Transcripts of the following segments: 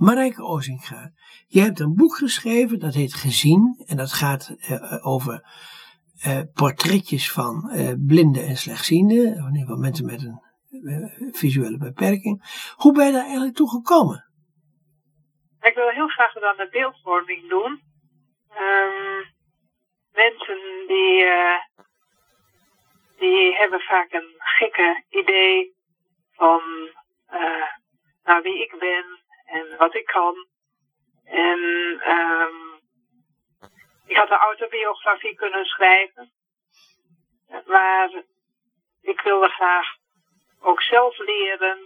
Marijke Ozinga, je hebt een boek geschreven dat heet Gezien. En dat gaat uh, over uh, portretjes van uh, blinden en slechtzienden. Of in ieder geval mensen met een visuele beperking. Hoe ben je daar eigenlijk toe gekomen? Ik wil heel graag dan de beeldvorming doen. Um, mensen die, die hebben vaak een gekke idee van nou, wie ik ben en wat ik kan. En um, ik had een autobiografie kunnen schrijven. Maar ik wilde graag ook zelf leren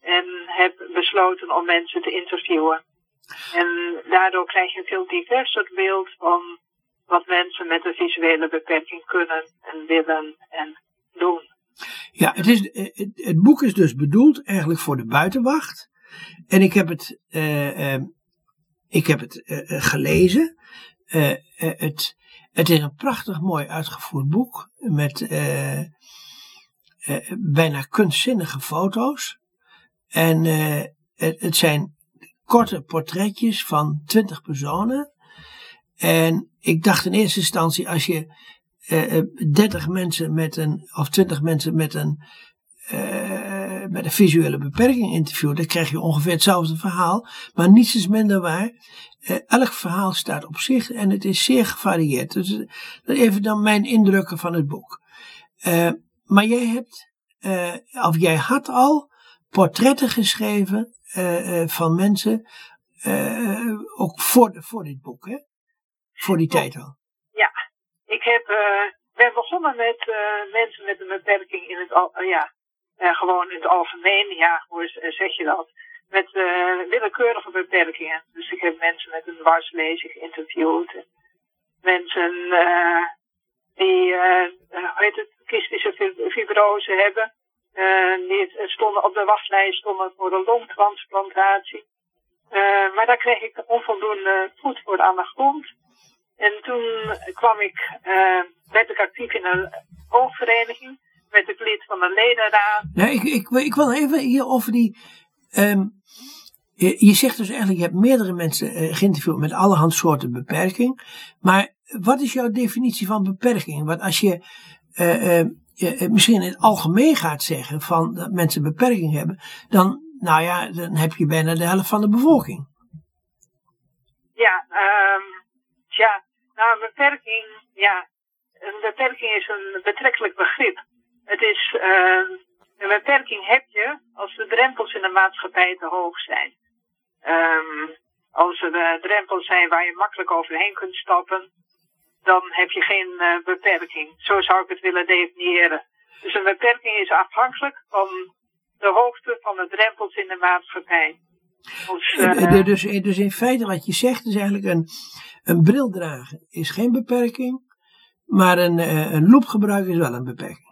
en heb besloten om mensen te interviewen. En daardoor krijg je een veel diverser beeld van wat mensen met een visuele beperking kunnen en willen en doen. Ja, het, is, het boek is dus bedoeld eigenlijk voor de buitenwacht. En ik heb het, uh, uh, ik heb het uh, gelezen. het, het is een prachtig mooi uitgevoerd boek met bijna kunstzinnige foto's. En het, het zijn korte portretjes van twintig personen. En ik dacht in eerste instantie, als je dertig mensen met een, of twintig mensen met een met een visuele beperking interview, dan krijg je ongeveer hetzelfde verhaal. Maar niets is minder waar. Uh, elk verhaal staat op zich en het is zeer gevarieerd. Dus uh, even dan mijn indrukken van het boek. maar jij hebt, of jij had al portretten geschreven van mensen, ook voor, voor dit boek, hè? Voor die tijd al. Ja, ik heb, ben begonnen met mensen met een beperking in het, ja, uh, gewoon in het algemeen, ja, hoe zeg je dat? Met uh, willekeurige beperkingen. Dus ik heb mensen met een dwarslezing geïnterviewd. Mensen uh, die, hoe heet het, kystische fibrose hebben. die stonden op de wachtlijst stonden voor een longtransplantatie. maar daar kreeg ik onvoldoende voet voor aan de grond. En toen kwam ik, werd ik actief in een oogvereniging met het lid van de ledenraad. Ja, ik, ik, ik wil even hier over die. Um, je, je, zegt dus eigenlijk, je hebt meerdere mensen uh, geïnterviewd met allerhand soorten beperking. Maar wat is jouw definitie van beperking? Want als je uh, uh, misschien in het algemeen gaat zeggen van dat mensen beperking hebben, dan, nou ja, dan heb je bijna de helft van de bevolking. Ja, um, ja, nou een beperking, ja, een beperking is een betrekkelijk begrip. Het is, uh, een beperking heb je als de drempels in de maatschappij te hoog zijn. Um, als er uh, drempels zijn waar je makkelijk overheen kunt stappen, dan heb je geen uh, beperking. Zo zou ik het willen definiëren. Dus een beperking is afhankelijk van de hoogte van de drempels in de maatschappij. Dus, uh, dus, dus in feite wat je zegt is eigenlijk een, een bril dragen is geen beperking, maar een, een loop gebruiken is wel een beperking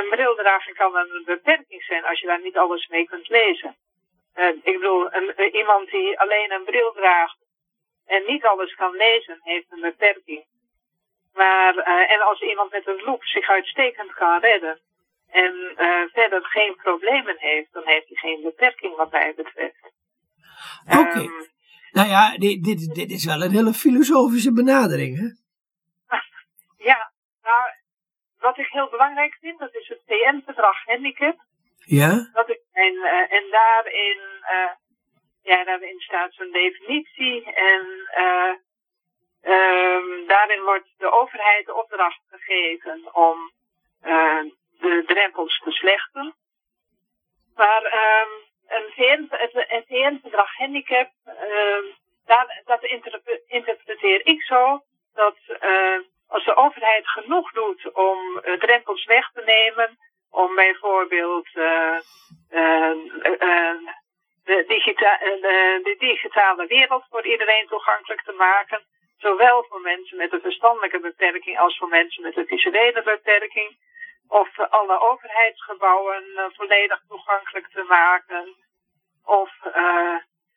een bril dragen kan een beperking zijn als je daar niet alles mee kunt lezen. Uh, ik bedoel, een, uh, iemand die alleen een bril draagt en niet alles kan lezen, heeft een beperking. Maar, uh, en als iemand met een loop zich uitstekend kan redden en verder geen problemen heeft, dan heeft hij geen beperking wat mij betreft. Oké. Okay. Um, nou ja, dit, dit, dit is wel een hele filosofische benadering, hè? ja, nou, wat ik heel belangrijk vind, dat is het TN-verdrag handicap. Ja? Dat ik, en, uh, en daarin, uh, ja, daarin staat zo'n definitie. En uh, um, daarin wordt de overheid de opdracht gegeven om de drempels te slechten. Maar um, een VN, het, VN-verdrag handicap, daar, dat interpreteer ik zo dat als de overheid genoeg doet om uh, drempels weg te nemen, om bijvoorbeeld uh, uh, de, de, digitale wereld voor iedereen toegankelijk te maken, zowel voor mensen met een verstandelijke beperking als voor mensen met een visuele beperking, of alle overheidsgebouwen volledig toegankelijk te maken, of,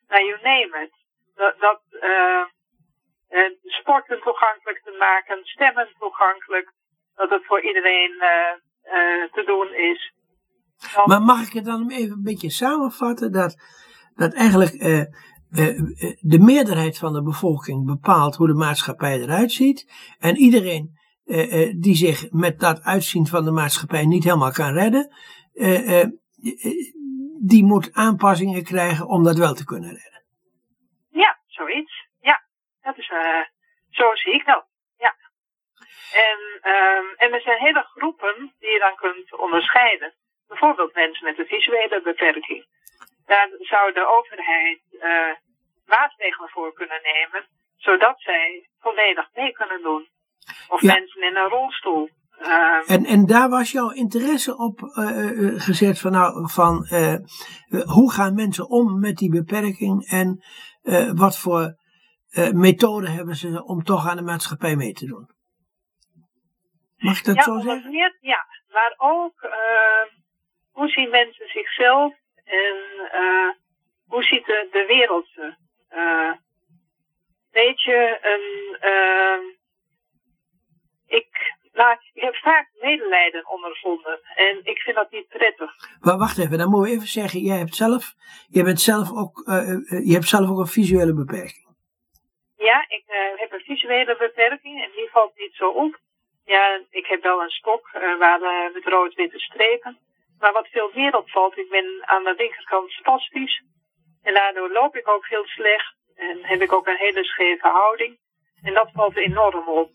nou, you name it. Dat, dat sporten toegankelijk te maken, stemmen toegankelijk, dat het voor iedereen uh, uh, te doen is. Maar mag ik het dan even een beetje samenvatten dat dat eigenlijk de meerderheid van de bevolking bepaalt hoe de maatschappij eruit ziet. En iedereen die zich met dat uitzien van de maatschappij niet helemaal kan redden, die moet aanpassingen krijgen om dat wel te kunnen redden. Ja, zoiets. Dat is, zo zie ik dat. Ja. En, um, en er zijn hele groepen die je dan kunt onderscheiden. Bijvoorbeeld mensen met een visuele beperking. Daar zou de overheid uh, maatregelen voor kunnen nemen, zodat zij volledig mee kunnen doen. Of mensen in een rolstoel. Uh, en, en daar was jouw interesse op uh, gezet van, nou, van hoe gaan mensen om met die beperking en wat voor methoden hebben ze om toch aan de maatschappij mee te doen? Mag ik dat zo zeggen? ja, maar ook hoe zien mensen zichzelf en uh, hoe ziet de, de wereld ze? Uh, weet je, een, uh, ik, nou, ik heb vaak medelijden ondervonden en ik vind dat niet prettig. Maar wacht even, dan moeten we even zeggen, jij hebt zelf, jij bent zelf ook, je hebt zelf ook een visuele beperking. Ja, ik heb een visuele beperking en die valt niet zo op. Ja, ik heb wel een stok waar met rood-witte strepen. Maar wat veel meer opvalt, ik ben aan de linkerkant spastisch. En daardoor loop ik ook heel slecht. En heb ik ook een hele scheve houding. En dat valt enorm op.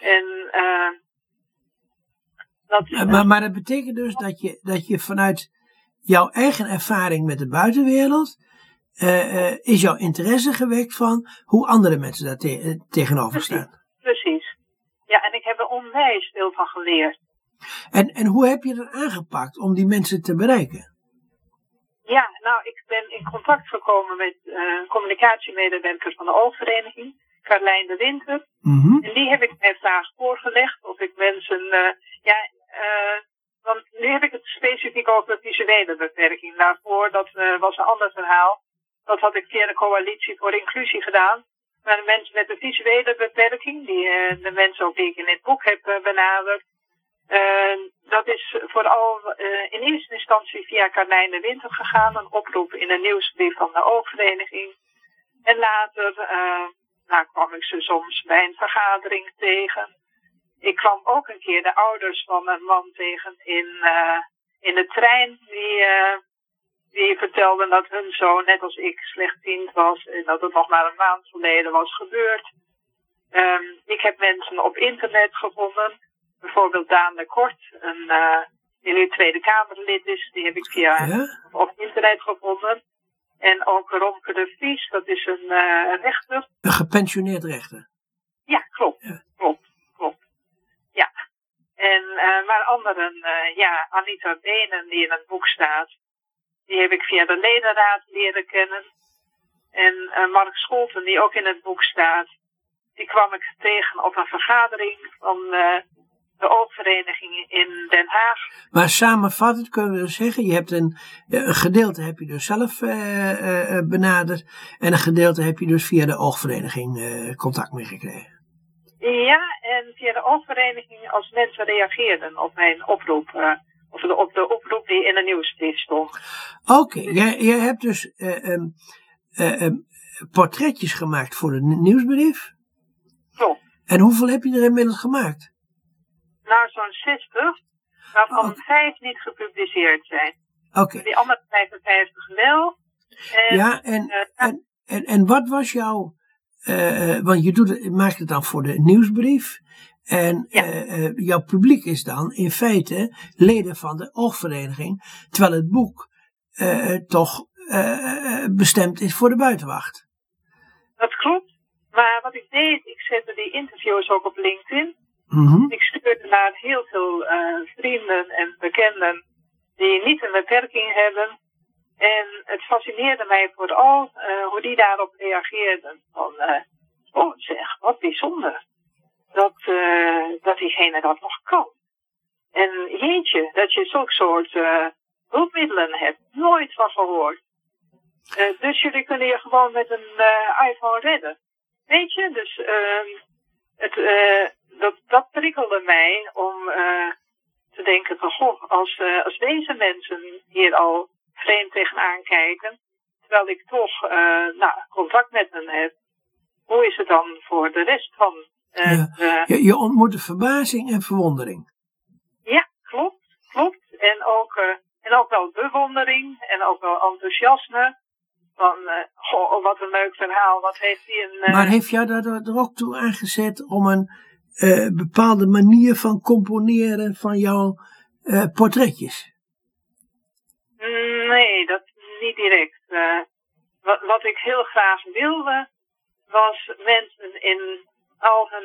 En uh, dat, maar, maar dat betekent dus dat je, dat je vanuit jouw eigen ervaring met de buitenwereld. Uh, uh, is jouw interesse gewekt van hoe andere mensen daar te tegenover staan. Precies, precies. Ja, en ik heb er onwijs veel van geleerd. En, en hoe heb je dat aangepakt om die mensen te bereiken? Ja, nou, ik ben in contact gekomen met uh, een communicatiemedewerker van de oogvereniging, Carlijn de Winter. Mm En die heb ik mij vraag voorgelegd of ik mensen, uh, ja, uh, want nu heb ik het specifiek over visuele beperking. Daarvoor, dat was een ander verhaal. Dat had ik via de coalitie voor inclusie gedaan. Maar de mensen met een visuele beperking, die, de mensen ook die ik in dit boek heb benaderd, uh, dat is vooral uh, in eerste instantie via Carlijn de Winter gegaan, een oproep in een nieuwsbrief van de oogvereniging. En later uh, nou, kwam ik ze soms bij een vergadering tegen. Ik kwam ook een keer de ouders van een man tegen in, in de trein, die, die vertelden dat hun zoon, net als ik, slechtziend was en dat het nog maar een maand geleden was gebeurd. Um, ik heb mensen op internet gevonden bijvoorbeeld Daan de Kort, een, uh, die nu Tweede Kamerlid is, die heb ik via ja? op internet gevonden. En ook Romke de Vries, dat is een uh, rechter. Een gepensioneerd rechter? Ja, klopt. Ja. Klopt, klopt. Ja. En, uh, maar anderen, ja, Anita Benen, die in het boek staat, die heb ik via de ledenraad leren kennen. En Mark Scholten, die ook in het boek staat, die kwam ik tegen op een vergadering van de oogvereniging in Den Haag. Maar samenvattend kunnen we dus zeggen, je hebt een, een gedeelte heb je dus zelf uh, benaderd en een gedeelte heb je dus via de oogvereniging contact mee gekregen. Ja, en via de oogvereniging als mensen reageerden op mijn oproep, de, op de oproep die in de nieuwsbrief stond. Oké, okay, jij, jij hebt dus um, um, portretjes gemaakt voor de nieuwsbrief. Klopt. En hoeveel heb je er inmiddels gemaakt? Nou, zo'n 60, waarvan oh. vijf niet gepubliceerd zijn. Oké. Die andere 55 wel. En, ja, en, uh, en, en, en wat was jouw. Uh, want je doet het, maakt het dan voor de nieuwsbrief. En ja. uh, jouw publiek is dan in feite leden van de oogvereniging. Terwijl het boek toch bestemd is voor de buitenwacht. Dat klopt. Maar wat ik deed, ik zette die interviews ook op LinkedIn. Mm-hmm. Ik stuurde naar heel veel uh, vrienden en bekenden die niet een beperking hebben. En het fascineerde mij vooral uh, hoe die daarop reageerden. Van, uh, oh zeg, wat bijzonder. Dat, dat diegene dat nog kan. En jeetje, dat je zulke soort hulpmiddelen hebt. Nooit van gehoord. dus jullie kunnen je gewoon met een iPhone redden. Weet je, dus ehm, het, dat, dat prikkelde mij om uh, te denken van, goh, als, uh, als deze mensen hier al vreemd tegenaan kijken, terwijl ik toch nou, contact met hen heb, hoe is het dan voor de rest van ja. je, je ontmoet verbazing en verwondering. Ja, klopt, klopt. En ook, en ook wel bewondering en ook wel enthousiasme. Van, goh, wat een leuk verhaal, wat heeft hij een... maar heeft jou daar er ook toe aangezet om een bepaalde manier van componeren van jouw portretjes? Nee, dat niet direct. Uh, wat, wat, ik heel graag wilde, was mensen in al hun,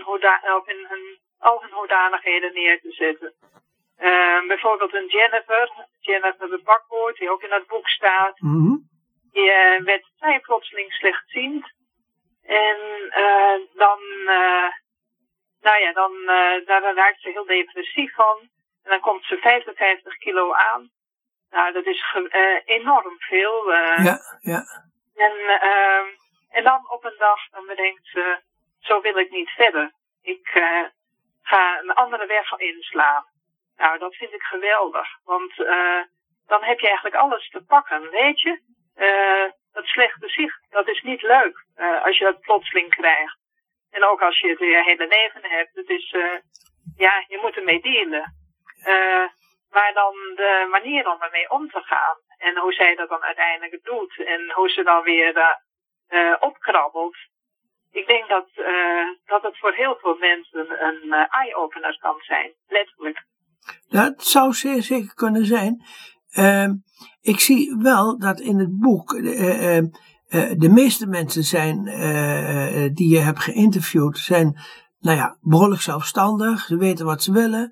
in hun, al hun hoedanigheden neer te zetten. Uh, bijvoorbeeld een Jennifer, Jennifer de Bakwoord, die ook in dat boek staat. Mm -hmm. Die uh, werd vrij plotseling slechtziend. En dan, nou ja, dan, daar raakt ze heel depressief van. En dan komt ze 55 kilo aan. Nou, dat is enorm veel. Ja, ja. En, uh, en dan op een dag, dan bedenkt ze, zo wil ik niet verder. Ik ga een andere weg inslaan. Nou, dat vind ik geweldig. Want dan heb je eigenlijk alles te pakken, weet je. dat slechte zicht, dat is niet leuk als je dat plotseling krijgt. En ook als je het je hele leven hebt. Het is, ja, je moet ermee dealen. Maar dan de manier om ermee om te gaan. En hoe zij dat dan uiteindelijk doet. En hoe ze dan weer uh, opkrabbelt. Ik denk dat, uh, dat het voor heel veel mensen een uh, eye-opener kan zijn. Letterlijk. Dat zou zeer zeker kunnen zijn. Ehm, ik zie wel dat in het boek de meeste mensen zijn die je hebt geïnterviewd, zijn nou ja, behoorlijk zelfstandig. Ze weten wat ze willen.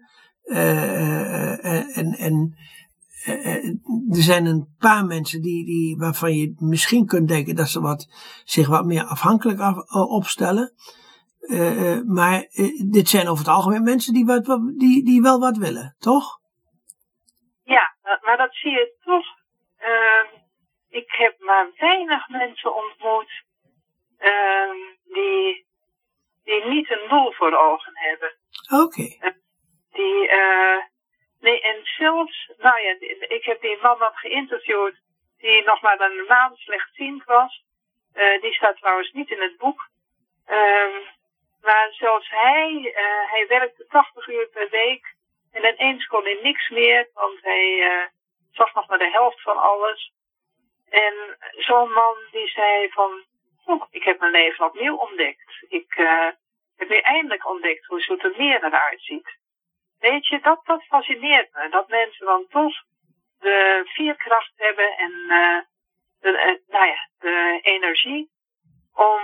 En en er zijn een paar mensen die, die, waarvan je misschien kunt denken dat ze wat, zich wat meer afhankelijk af, opstellen. maar dit zijn over het algemeen mensen die, wat, die, die wel wat willen, toch? Ja, maar dat zie je toch. Ehm, ik heb maar weinig mensen ontmoet ehm, die, die niet een doel voor ogen hebben. Oké. Die, nee, en zelfs, nou ja, ik heb die man dan geïnterviewd, die nog maar een maand slechtziend was. Uh, die staat trouwens niet in het boek. Uh, maar zelfs hij, uh, hij werkte 80 uur per week. En ineens kon hij niks meer, want hij zag nog maar de helft van alles. En zo'n man die zei van, ik heb mijn leven opnieuw ontdekt. Ik heb nu eindelijk ontdekt hoe Zoetermeer eruit ziet. Weet je, dat, dat fascineert me. Dat mensen dan toch de vierkracht hebben en uh, de, uh, nou ja, de energie om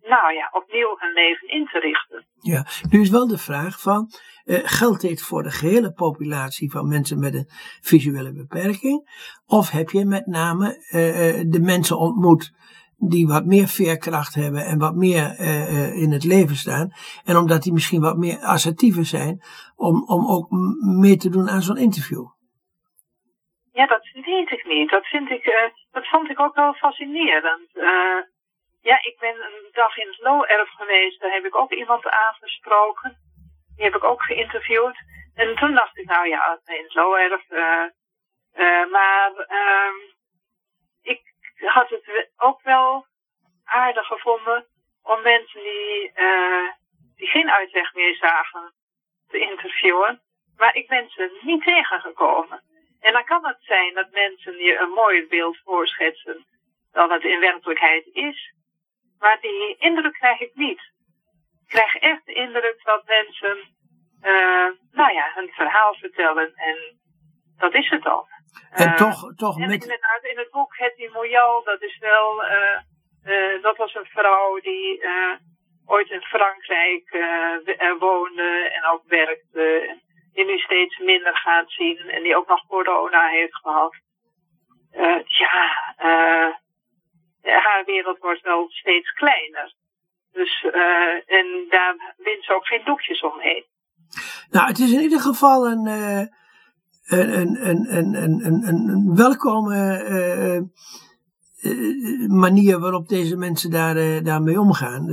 nou ja, opnieuw hun leven in te richten. Ja, nu is wel de vraag van, uh, geldt dit voor de gehele populatie van mensen met een visuele beperking? Of heb je met name de mensen ontmoet die wat meer veerkracht hebben en wat meer uh, in het leven staan. En omdat die misschien wat meer assertiever zijn om, om ook meer te doen aan zo'n interview. Ja, dat weet ik niet. Dat, vind ik, uh, dat vond ik ook wel fascinerend. Uh, ja, ik ben een dag in het Low-erf geweest. Daar heb ik ook iemand aangesproken. Die heb ik ook geïnterviewd. En toen dacht ik, nou ja, in het Low-erf. maar ehm, had het ook wel aardig gevonden om mensen die, uh, die geen uitweg meer zagen te interviewen. Maar ik ben ze niet tegengekomen. En dan kan het zijn dat mensen je een mooier beeld voorschetsen dan het in werkelijkheid is. Maar die indruk krijg ik niet. Ik krijg echt de indruk dat mensen, uh, nou ja, hun verhaal vertellen en dat is het dan. En uh, toch, toch en met... in het boek Hetty Moyal, dat is wel, uh, uh, dat was een vrouw die ooit in Frankrijk woonde en ook werkte. Die nu steeds minder gaat zien en die ook nog corona heeft gehad. ja, haar wereld wordt wel steeds kleiner. Dus, en daar wint ze ook geen doekjes omheen. Nou, het is in ieder geval een een, een, een, een, een, een welkome uh, uh, manier waarop deze mensen daar, uh, daarmee omgaan.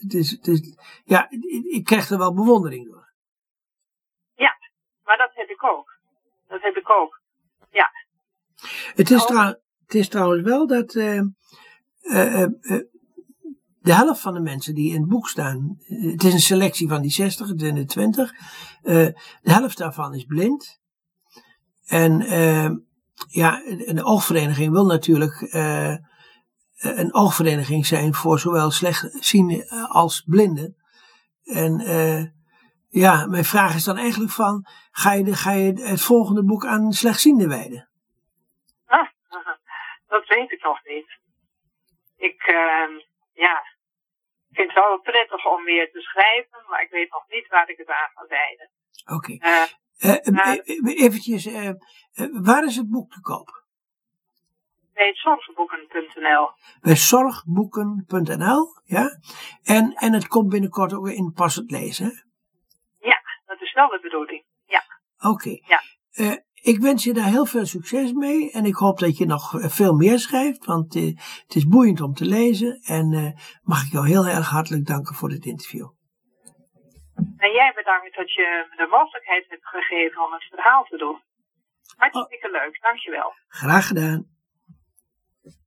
Het is, het is, ja, ik krijg er wel bewondering door. Ja, maar dat heb ik ook. Dat heb ik ook. Ja. Het is, trouw, het is trouwens wel dat eh, eh, eh, de helft van de mensen die in het boek staan, het is een selectie van die 60, het zijn er 20, de helft daarvan is blind. En ja, de oogvereniging wil natuurlijk een oogvereniging zijn voor zowel slechtzienden als blinden. En ja, mijn vraag is dan eigenlijk van, ga je, de, ga je het volgende boek aan slechtzienden wijden? Ah, dat weet ik nog niet. Ik, uh, ja, ik vind het wel prettig om weer te schrijven, maar ik weet nog niet waar ik het aan ga wijden. Oké. Okay. Uh, eventjes, uh, waar is het boek te koop? Bij zorgboeken.nl. Bij zorgboeken.nl, ja. En, en het komt binnenkort ook in passend lezen, wel de bedoeling, ja. Oké. Ja. Uh, ik wens je daar heel veel succes mee en ik hoop dat je nog veel meer schrijft, want uh, het is boeiend om te lezen. En uh, mag ik jou heel erg hartelijk danken voor dit interview. En jij bedankt dat je me de mogelijkheid hebt gegeven om het verhaal te doen. Hartstikke oh. leuk, dankjewel. Graag gedaan.